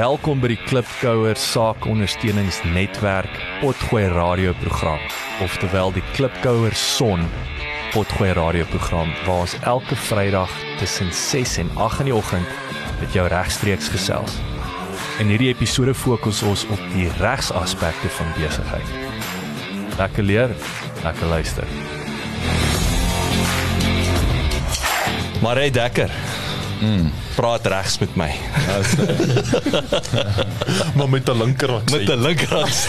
Welkom by die Klipkouer Saakondersteuningsnetwerk Potgooi radioprogram, oftewel die Klipkouer Son Potgooi radioprogram waar ons elke Vrydag tussen 6 en 8 in die oggend met jou regstreeks gesels. In hierdie episode fokus ons op die regsaspekte van besigheid. Lekker leer, lekker luister. Maar hey Dekker. Mm, praat regs met my. maar met 'n linkerhand. Met 'n linkerhand.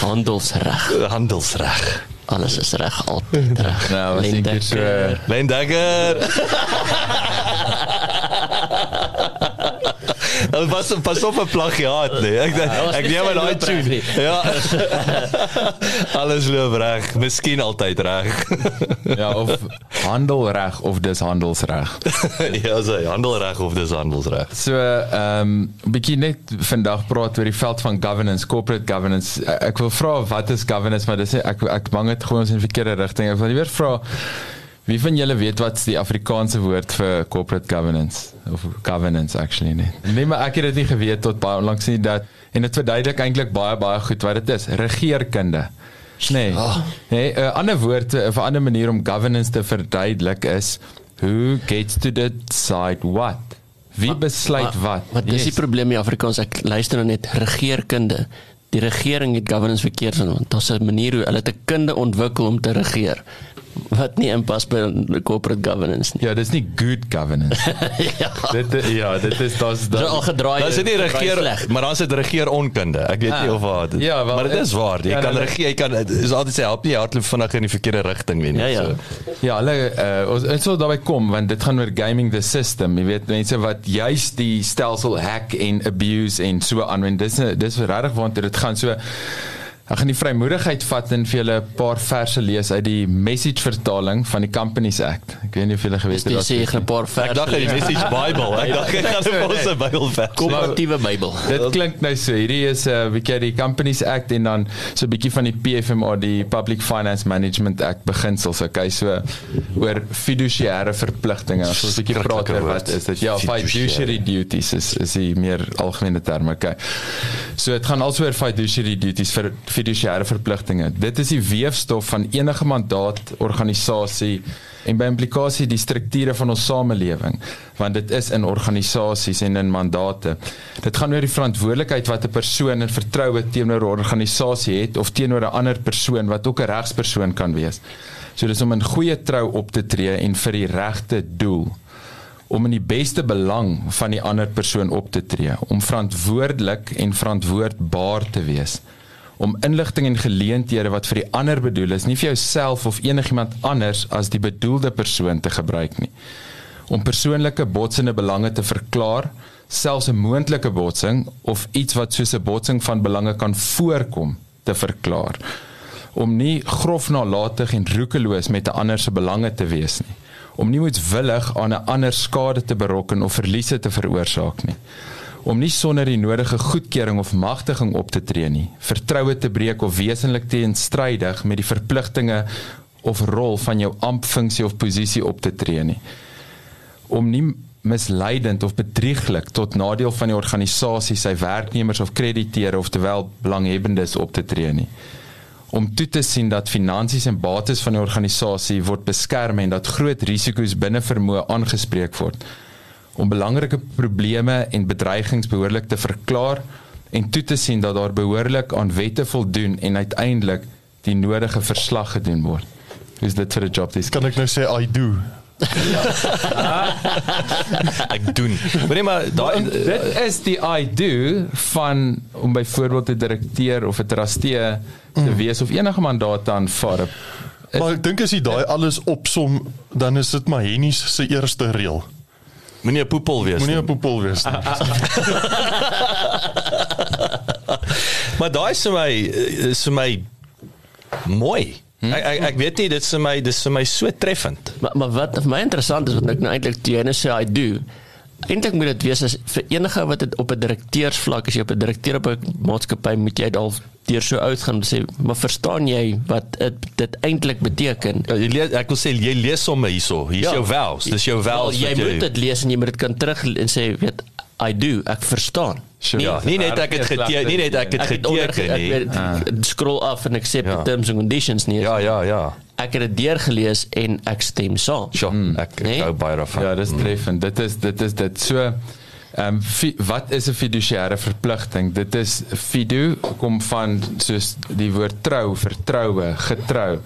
Handelsreg. Handelsreg. Alles is reg altyd reg. Nou, as ek so Len Dagger. Dit was pas op 'n plagiaat nee. Ek Ja, ek neem maar daai tune. Ja. Alles loop reg, miskien altyd reg. ja, of handelreg of dis handelsreg. ja, so handelreg of dis handelsreg. So, ehm um, bietjie net vandag praat oor die veld van governance, corporate governance. Ek wil vra wat is governance, maar dis nie, ek ek bang dit gooi ons in die verkeerde rigting. Ek wil weer vra Wie van julle weet wat's die Afrikaanse woord vir corporate governance of governance actually nie? Nee, maar ek het dit nie geweet tot baie onlangs nie dat en dit verduidelik eintlik baie baie goed wat dit is. Regeerkunde. Nee. Oh. Nee, 'n uh, ander woord, 'n uh, ander manier om governance te verduidelik is who gets to decide what? Wie besluit wat? Wat dis yes. die probleem in Afrikaans? Ek luister nou net regeerkunde. Die regering het governance verkeerd genoem. Daar's 'n manier hoe hulle 'n kunde ontwikkel om te regeer wat nie inpas by corporate governance nie. Ja, dis nie good governance. ja. Dit ja, dit is daar's daar al gedraai. Dis nie regeer maar dan sit regeer onkunde. Ek weet nie Ah. of wat. dit- Ja, wel, maar dit is waar. Jy ja, kan nou, regeer, jy kan is altyd sê help nie hardloop vinnig in die verkeerde rigting nie. Ja, ja. So. Ja, hulle uh, ons ons sal daarby kom want dit gaan oor gaming the system. Jy weet mense wat juist die stelsel hack en abuse en so aanwend. Dis dis regtig waantoe dit gaan so Ek gaan die vrymoedigheid vat en vir julle 'n paar verse lees uit die message vertaling van die Companies Act. Ek weet nie of julle geweet het sê ek 'n paar verse. Ek dink hy message Bible. Ek dink ek gaan vir ons 'n Bybel vers. komperatiewe Bybel. Dit klink nou so. Hierdie is 'n uh, bietjie die Companies Act en dan so 'n bietjie van die PFMA, die Public Finance Management Act beginsels. Okay, so oor fiduciêre verpligtinge. Ons 'n bietjie praat oor wat is dit? Ja, fiduciary duties is is die meer algemene term. Okay. So dit gaan also oor fiduciary duties vir fiduciêre verpligtinge. Dit is die weefstof van enige mandaat organisasie en by implikasie die strukture van ons samelewing want dit is in organisasies en in mandate. Dit gaan oor die verantwoordelikheid wat 'n persoon in vertroue teenoor 'n organisasie het of teenoor 'n ander persoon wat ook 'n regspersoon kan wees. So dis om in goeie trou op te tree en vir die regte doel om in die beste belang van die ander persoon op te tree, om verantwoordelik en verantwoordbaar te wees om inligting en geleenthede wat vir die ander bedoel is, nie vir jouself of enigiemand anders as die bedoelde persoon te gebruik nie. Om persoonlike botsende belange te verklaar, selfs 'n moontlike botsing of iets wat soos 'n botsing van belange kan voorkom te verklaar. Om nie grof nalatig en roekeloos met 'n ander se belange te wees nie. Om nie moetswillig aan 'n ander skade te berokken of verliese te veroorsaak nie om nie sonder die nodige goedkeuring of magtiging op te tree nie, vertroue te breek of wesenlik teenstrydig met die verpligtinge of rol van jou amptfunksie of posisie op te tree nie. Om nie misleidend of bedrieglik tot nadeel van die organisasie, sy werknemers of krediteure of terwyl belanghebbendes op te tree nie. Om toe te sien dat finansies en bates van die organisasie word beskerm en dat groot risiko's binne vermoë aangespreek word om belangrike probleme en bedreigings behoorlik te verklaar en toe te sien dat daar behoorlik aan wette voldoen en uiteindelik die nodige verslag gedoen word. Is dit vir 'n job dis? Kan ek nou sê I do? Ek doen. Maar nee maar daai dit is die I do van om byvoorbeeld 'n direkteur of 'n trustee te wees of enige mandaat te aanvaar. Maar ek dink as jy daai alles opsom, dan is dit maar Henny se eerste reël. Moenie 'n poepel wees Moenie nie. 'n poepel wees nie. Maar daai is vir my is vir my mooi. Ek ek ek weet nie dit is vir my dis vir my so treffend. Maar maar wat vir my interessant is wat ek nou eintlik jy nou sê I do eintlik moet dit wees as vir enige wat dit op 'n direkteursvlak as jy op 'n direkteur op 'n maatskappy moet jy dalk deur so uitgaan en sê maar verstaan jy wat dit, dit eintlik beteken Ja, jy lees, ek wil sê jy lees sommer hierso. Hier's Ja. jou vows. Dis jou Wel, vows. jy wat moet dit lees en jy moet dit kan terug en sê weet I do ek verstaan Sure. Ja, nie net ek het geteken, nie net ek het ek het onder geteken nie. ek weet, scroll af en accept Ja. the terms and conditions nie Ja, ja, ja. Ek het dit deurgelees en ek stem saam Sjoe, ek ek Nee? hou baie daarvan. Ja, dis treffend. Dit is dit is dit so Ehm um, wat is 'n fiduciêre verpligting? Dit is fidu kom van soos die woord trou, vertroue, getrou,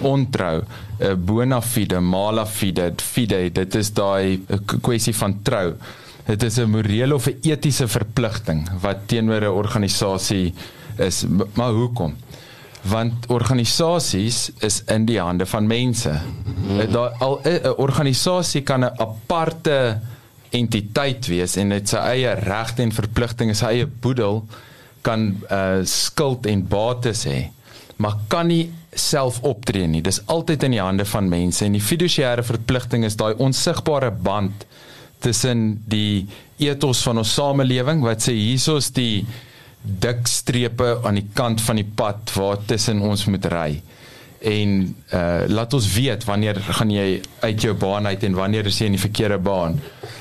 ontrou, uh, bona fide, mala fide, fide. Dit is daai eh, kwessie van trou. Dit is 'n morele of 'n etiese verpligting wat teenoor 'n organisasie is. Maar hoekom? Want organisasies is in die hande van mense. Mm. Daar al 'n organisasie kan 'n aparte entiteit wees en dit sy eie regte en verpligtinge, sy eie boedel kan uh skuld en bates hê, maar kan nie self optree nie. Dis altyd in die hande van mense en die fiduciêre verpligting is daai onsigbare band tussen die ethos van ons samelewing wat sê hiersoos die dik strepe aan die kant van die pad waar tussen ons moet ry. En uh laat ons weet wanneer gaan jy uit jou baan uit en wanneer is jy in die verkeerde baan.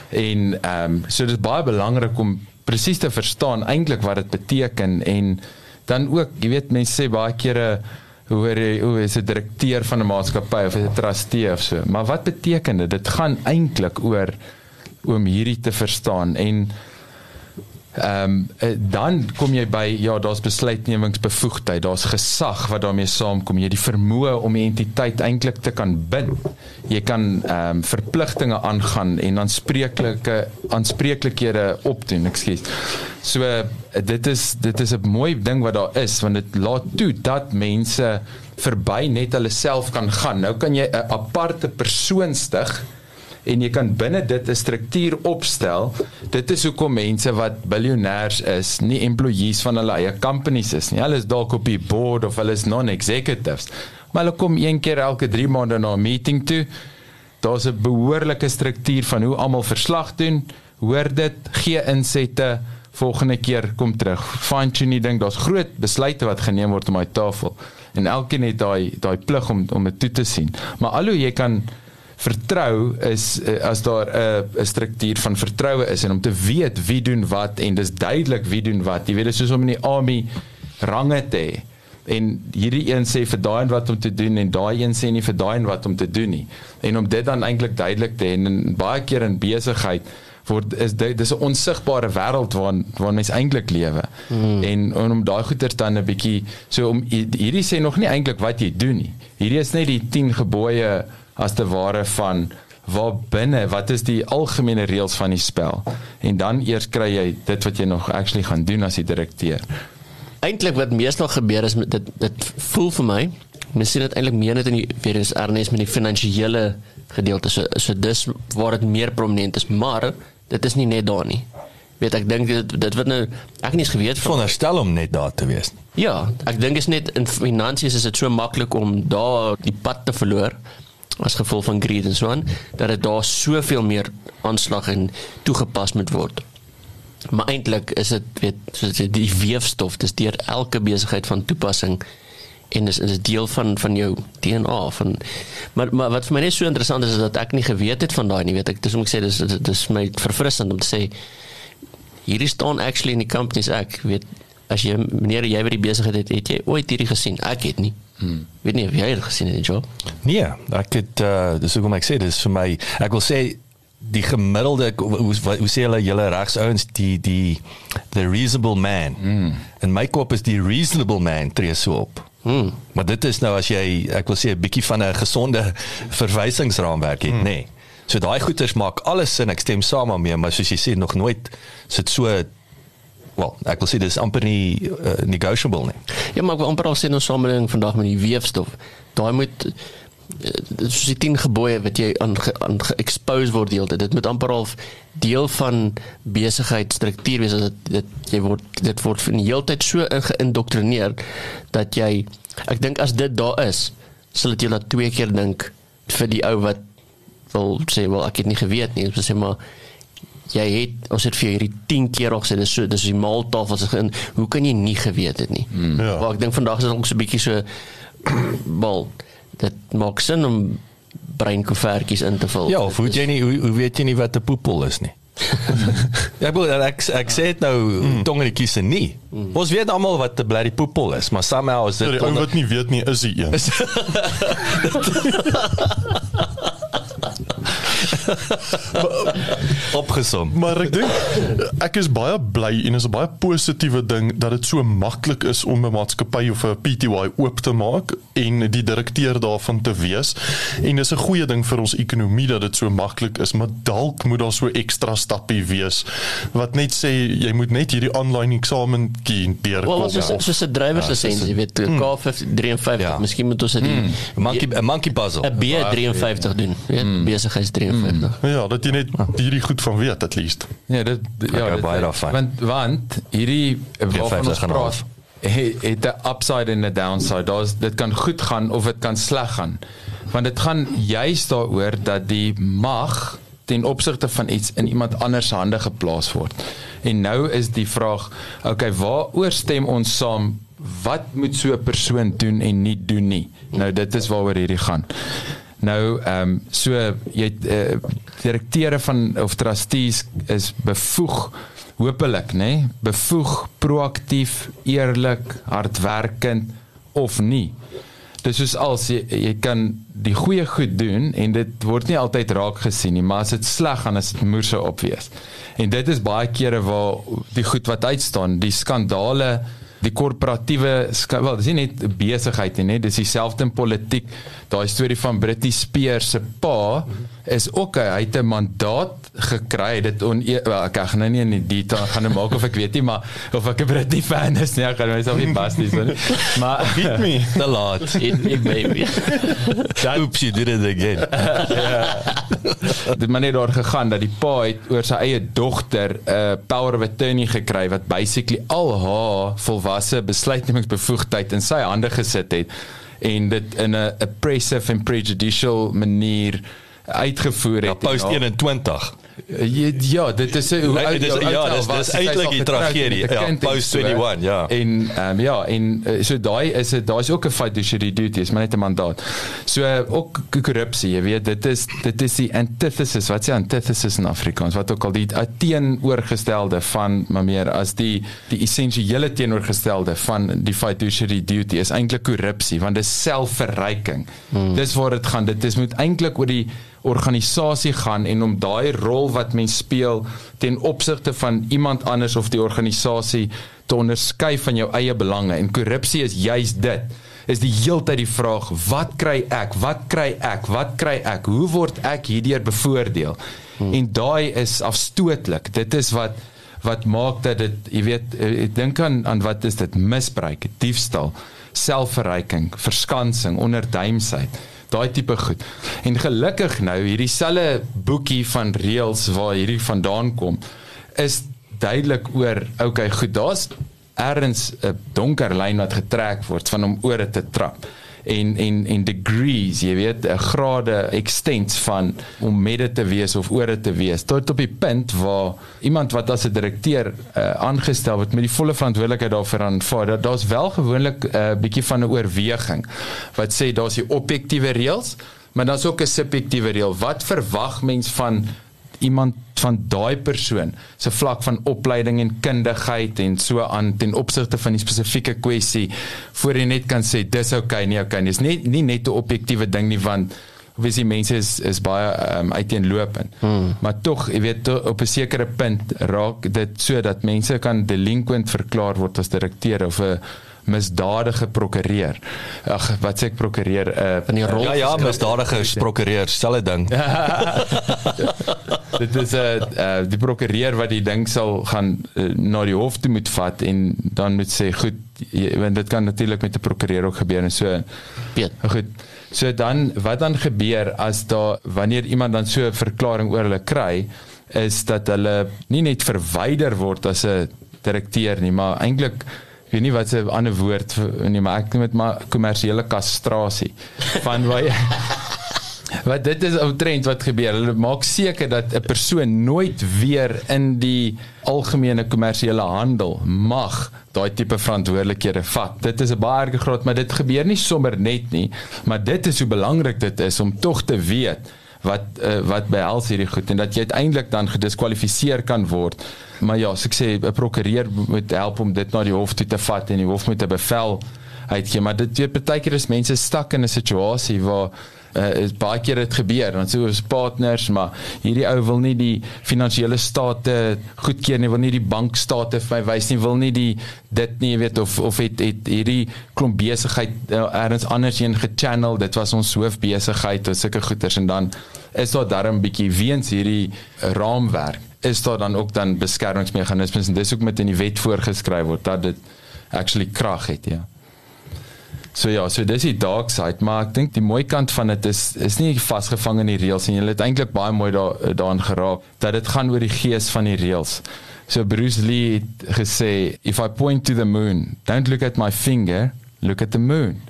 En ehm um, so dit is baie belangrik om presies te verstaan eintlik wat dit beteken en dan ook, jy weet mense sê baie kere hoe hoe is 'n direkteur van 'n maatskappy of 'n trustee of so. Maar wat beteken dit? Dit gaan eintlik oor om hierdie te verstaan en ehm um, dan kom jy by ja daar's besluitnemingsbevoegdheid. Daar's gesag wat daarmee saamkom. Jy die vermoë om die entiteit eintlik te kan bind jy kan ehm um, verpligtinge aangaan en aanspreeklike aanspreeklikhede opdoen ekskuus. So dit is dit is 'n mooi ding wat daar is want dit laat toe dat mense verby net hulle self kan gaan. Nou kan jy 'n aparte persoon stig en jy kan binne dit 'n struktuur opstel. Dit is hoekom mense wat biljoenêers is, nie employees van hulle eie companies is nie. Hulle is dalk op die board of hulle is non-executives. Maar hulle kom een keer elke 3 maande na 'n meeting toe. Daar's 'n behoorlike struktuur van hoe almal verslag doen. Hoor dit, gee insette, volgende keer kom terug. Fine tune die ding. Daar's groot besluite wat geneem word op my tafel en elkeen het daai daai plig om om dit toe te sien. Maar alhoewel jy kan vertrou is uh, as daar 'n uh, struktuur van vertroue is en om te weet wie doen wat en dis duidelik wie doen wat. Jy weet dit is soos om in die army range te hê. En hierdie een sê vir daai en wat om te doen en daai een sê nie vir daai en wat om te doen nie. En om dit dan eintlik duidelik te hê en baie keer in besigheid word is dit dis 'n onsigbare wêreld waarin waarin mens eintlik lewe. Hmm. En, en om daai goeters dan 'n bietjie so om hierdie sê nog nie eintlik wat jy doen nie. Hierdie is net die 10 gebooie as te ware van waar binne wat is die algemene reëls van die spel en dan eers kry jy dit wat jy nog actually gaan doen as die direkteur. Eintlik wat meestal gebeur is dit dit voel vir my mens sien dit eintlik meer net in die weer is Ernest met die finansiële gedeelte so so dis waar dit meer prominent is maar dit is nie net daar nie. Weet ek dink dit dit word nou ek nie eens geweet van Veronderstel om net daar te wees. Ja, ek dink is net in finansies is dit so maklik om daar die pad te verloor as gevolg van greed en so aan dat dit daar soveel meer aanslag en toegepas moet word. Maar eintlik is dit weet soos dit die weefstof, dis deur elke besigheid van toepassing en dis is deel van van jou DNA van maar maar wat vir my net so interessant is is dat ek nie geweet het van daai nie weet ek dis om ek sê dis dis my verfrissend om te sê hierdie staan actually in die companies ek weet as jy meneer jy by die besigheid het het jy ooit hierdie gesien ek het nie hmm. weet nie of jy dit gesien het die job Nee, ek het uh dis hoekom ek sê dis vir my ek wil sê die gemiddelde hoe hoe, hoe sê hulle julle regsouens die die the reasonable man. Mm. En my kop is die reasonable man tree so op. hmm. Maar dit is nou as jy ek wil sê 'n bietjie van 'n gesonde verwysingsraamwerk het, mm. nê. Nee. So daai goeters maak alles sin, ek stem saam daarmee, maar soos jy sê nog nooit sit so wel, ek wil sê dis amper nie uh, negotiable nie. ja maar ek wil amper al sê in ons samelewing vandag met die weefstof daai moet eh, soos die 10 gebooie wat jy aan aan ge-expose word deeltyd dit moet amper al deel van besigheidstruktuur wees dat dit jy word dit word van die heeltyd so geïndoktrineer dat jy ek dink as dit daar is sal dit jou laat twee keer dink vir die ou wat wil sê wel ek het nie geweet nie, sê maar jy het ons het vir hierdie 10 keer al gesê dis so dis die maaltafel se in hoe kan jy nie geweet het nie. Mm. Ja. Maar ek dink vandag is ons 'n bietjie so wel dit maak sin om breinkoevertjies in te vul. Ja, of hoe weet jy nie hoe, hoe weet jy nie wat 'n poepel is nie? ja, ek bedoel ek ek sê dit nou mm. tong in die kiese nie. Mm. Ons weet almal wat 'n blerrie poepel is, maar somehow is dit die ou wat nie weet nie is die een. opgesom. Maar ek dink ek is baie bly en is 'n baie positiewe ding dat dit so maklik is om 'n maatskappy of 'n PTY oop te maak en die direkteur daarvan te wees. En dis 'n goeie ding vir ons ekonomie dat dit so maklik is, maar dalk moet daar so ekstra stappe wees wat net sê jy moet net hierdie aanlyn eksamentjie deurkom. Wel, soos of- soos 'n drywerslisensie, jy weet, K53, Ja. miskien moet ons dit. 'n Monkey 'n monkey puzzle. 'n B53 doen, weet, besigheids 53. Ja, dat jy net hierdie goed van weet at least. Ja, dit ja, hou dit, baie daarvan. Want want hierdie waarvan ons 54 en 'n half. praat het het 'n upside en 'n downside. Daar's dit kan goed gaan of dit kan sleg gaan. Want dit gaan juist daaroor dat die mag ten opsigte van iets in iemand anders se hande geplaas word. En nou is die vraag, okay, waaroor stem ons saam? Wat moet so 'n persoon doen en nie doen nie? Nou dit is waaroor hierdie gaan. Nou ehm um, so jy uh, direkteure van of trustees is bevoeg hopelik nê nee, bevoeg proaktief eerlik hardwerkend of nie. Dis soos als jy, jy kan die goeie goed doen en dit word nie altyd raak gesien nie maar as dit sleg gaan is dit moerse opwees en dit is baie kere waar die goed wat uitstaan die skandale die korporatiewe wel dis nie net besigheid nie dis dieselfde in politiek daai storie van Britney Spears se pa is ook hy het 'n mandaat gekry dit on wel, ek gaan nou nie in die detail gaan nou maak of ek weet nie maar of ek 'n Britney fan is nee ek gaan myself nie pas nie so nie. maar Beat me. Te laat. It me baby. Oops, you did it again. dit maar net daar gegaan dat die pa het oor sy eie dogter 'n uh, power of attorney gekry wat basically al haar volwasse besluitnemingsbevoegdheid in sy hande gesit het en dit in 'n oppressive and prejudicial manier uitgevoer het. Ja, post En haar- 21. Ja, ja, dit is Nee, oud dit is- ja, oud dis- was, dis sy is eintlik die getroud tragedie. 'n Ja, post so. 21, ja. En ehm um, ja, en uh, so daai is dit daar's ook 'n fiduciary duty, is maar net 'n mandaat. So uh, ook korrupsie, jy weet, dit is dit is die antithesis, wat sê antithesis in Afrikaans, wat ook al die teenoorgestelde van maar meer as die die essensiële teenoorgestelde van die fiduciary duty is eintlik korrupsie, want dit is selfverryking. Hmm. Dis waar dit gaan. Dit is moet eintlik oor die organisasie gaan en om daai rol wat mens speel ten opsigte van iemand anders of die organisasie te onderskei van jou eie belange. En korrupsie is juis dit. Is die heeltyd die vraag wat kry ek? Wat kry ek? Wat kry ek? Hoe word ek hierdeur bevoordeel? Hmm. en daai is afstootlik. Dit is wat wat maak dat dit jy weet eh, ek dink aan aan wat is dit? Misbruik diefstal selfverryking verskansing onderduimsheid daai tipe goed. En gelukkig nou hierdie selfe boekie van reëls waar hierdie vandaan kom is duidelik oor okay, goed, daar's ergens 'n donker lyn wat getrek word van om oor dit te trap en en en degrees, jy weet, grade extents van om met dit te wees of oor te wees tot op die punt waar iemand wat as 'n direkteur uh, aangestel word met die volle verantwoordelikheid daarvoor aanvaar. Dat daar's wel gewoonlik 'n uh, bietjie van 'n oorweging wat sê daar's die objektiewe reëls, maar daar's ook 'n subjektiewe reël. Wat verwag mens van iemand van daai persoon se vlak van opleiding en kundigheid en so aan ten opsigte van die spesifieke kwessie voor jy net kan sê dis okay nie okay nie is nie nie net 'n objektiewe ding nie want obviously mense is is baie um, uiteenlopend hmm. maar tog jy weet to, op 'n sekere punt raak dit so dat mense kan delinquent verklaar word as direkteur of 'n misdadige prokureur. Ag, wat sê ek prokureur? Uh, Van die rol Ja ja, misdadigers, prokureurs, selfe ding. dit is 'n uh, uh, die prokureur wat die ding sal gaan uh, na die hof toe moet vat en dan moet sê goed jy, want dit kan natuurlik met 'n prokureur ook gebeur en so Piet. goed so dan wat dan gebeur as daar wanneer iemand dan so 'n verklaring oor hulle kry is dat hulle nie net verwyder word as 'n direkteur nie maar eintlik weet nie wat 'n ander woord nie maar ek noem dit maar kommersiële kastrasie van jy wat dit is omtrent wat gebeur. Hulle maak seker dat 'n persoon nooit weer in die algemene kommersiële handel mag daai tipe verantwoordelikhede vat. Dit is 'n baie erge groot, maar dit gebeur nie sommer net nie, maar dit is hoe belangrik dit is om tog te weet wat uh, wat behels hierdie goed en dat jy uiteindelik dan gediskwalifiseer kan word. Maar ja, so ek sê 'n prokureur moet help om dit na die hof toe te vat en die hof moet 'n bevel uitgee, maar dit weet baie keer is mense stak in 'n situasie waar uh, is baie keer dit gebeur want so is partners maar hierdie ou wil nie die finansiële state goedkeur nie wil nie die bankstate vir my wys nie wil nie die dit nie weet of of het het hierdie klomp besigheid uh, ergens anders heen gechannel. Dit was ons hoofbesigheid of sulke goeders en dan is daar darm bietjie weens hierdie raamwerk is daar dan ook dan beskermingsmeganismes en dis ook met in die wet voorgeskryf word dat dit actually krag het ja So ja, so dis die dark side, maar ek dink die mooi kant van dit is is nie vasgevang in die reëls en jy het eintlik baie mooi daar daarin geraak dat dit gaan oor die gees van die reëls. So Bruce Lee het gesê, if I point to the moon, don't look at my finger, look at the moon.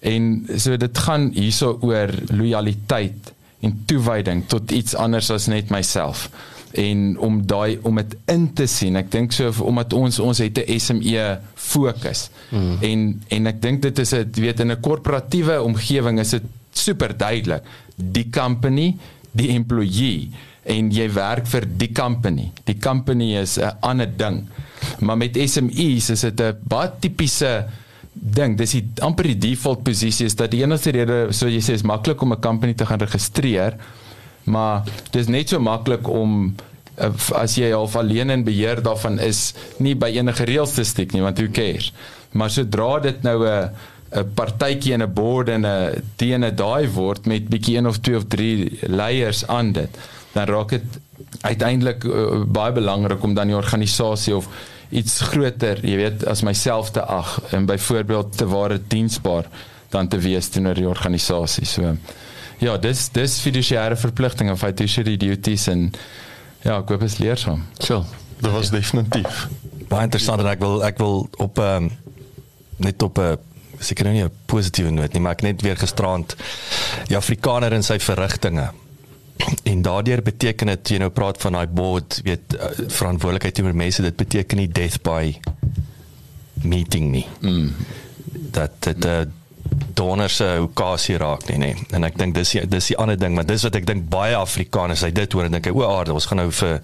En so dit gaan hierso oor lojaliteit en toewyding tot iets anders as net myself en om daai om dit in te sien. Ek dink so omdat ons ons het 'n SME fokus. Mm. En en ek dink dit is 'n weet in 'n korporatiewe omgewing is dit super duidelik. Die company, die employee en jy werk vir die company. Die company is 'n ander ding. Maar met SMEs is dit 'n baie tipiese ding. Dis die amper die default posisie is dat die enigste rede so jy sê is maklik om 'n company te gaan registreer maar dit is net so maklik om eh, as jy al alleen in beheer daarvan is nie by enige reëls te stiek nie want who cares? Maar sodra dit nou 'n 'n partytjie en 'n board en 'n teen 'n daai word met bietjie een of twee of drie layers aan dit dan raak dit uiteindelik uh, baie belangrik om dan die organisasie of iets groter jy weet as myself te ag en byvoorbeeld te ware diensbaar dan te wees teenoor die organisasie so ja, dis dis fiduciêre verpligtinge of fiduciary duties en ja, ek hoop dit is leersaam. So, dit was definitief baie interessant en ek wil ek wil op ehm um, net op 'n seker nie 'n positiewe noot nie, maar ek net weer gisterand die Afrikaner in sy verrigtinge. En daardeur beteken dit jy nou praat van daai board, weet uh, verantwoordelikheid teenoor mense, dit beteken nie death by meeting nie. Mm. Dat dit uh, donder se okasie raak nie nê. En ek dink dis dis die ander ding, maar dis wat ek dink baie Afrikaners hy dit hoor en dink o aarde, ons gaan nou vir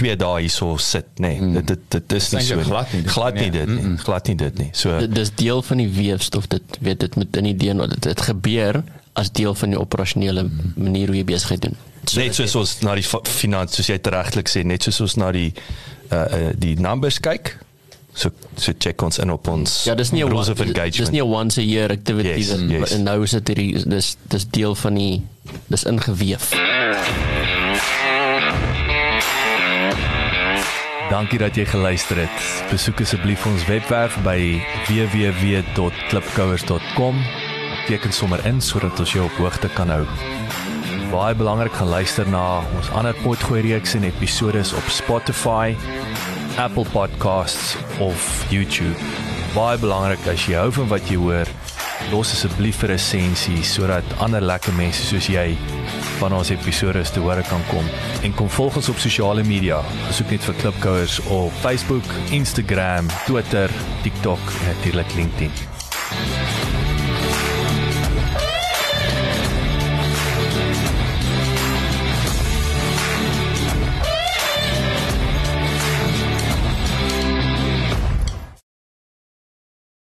2 dae hierso sit nê. Mm. Dit dit dit is nie so glad nie. Glad nie dit nie. Glad nie dit nie. So dis deel van die weefstof dit weet dit met in die DNA dit dit gebeur as deel van die operasionele manier hoe jy besigheid doen. So, net soos ons na die finansies soos jy regtelik sê, net soos ons na die uh, uh die numbers kyk, so so check ons in op ons ja dis nie 'n rules of engagement dis nie 'n once a year activity yes, en, yes. en nou is dit hierdie dis dis deel van die dis ingeweef Dankie dat jy geluister het. Besoek asseblief ons webwerf by www.klipkouers.com. Teken sommer in sodat ons jou op hoogte kan hou. Baie belangrik gaan luister na ons ander potgooi reeks en episode op Spotify, Apple Podcasts of YouTube. Baie belangrik as jy hou van wat jy hoor, los asseblief 'n resensie sodat ander lekker mense soos jy van ons episode te hore kan kom. En kom volg ons op sosiale media. Besoek net vir Klipkouers op Facebook, Instagram, Twitter, TikTok en natuurlik LinkedIn.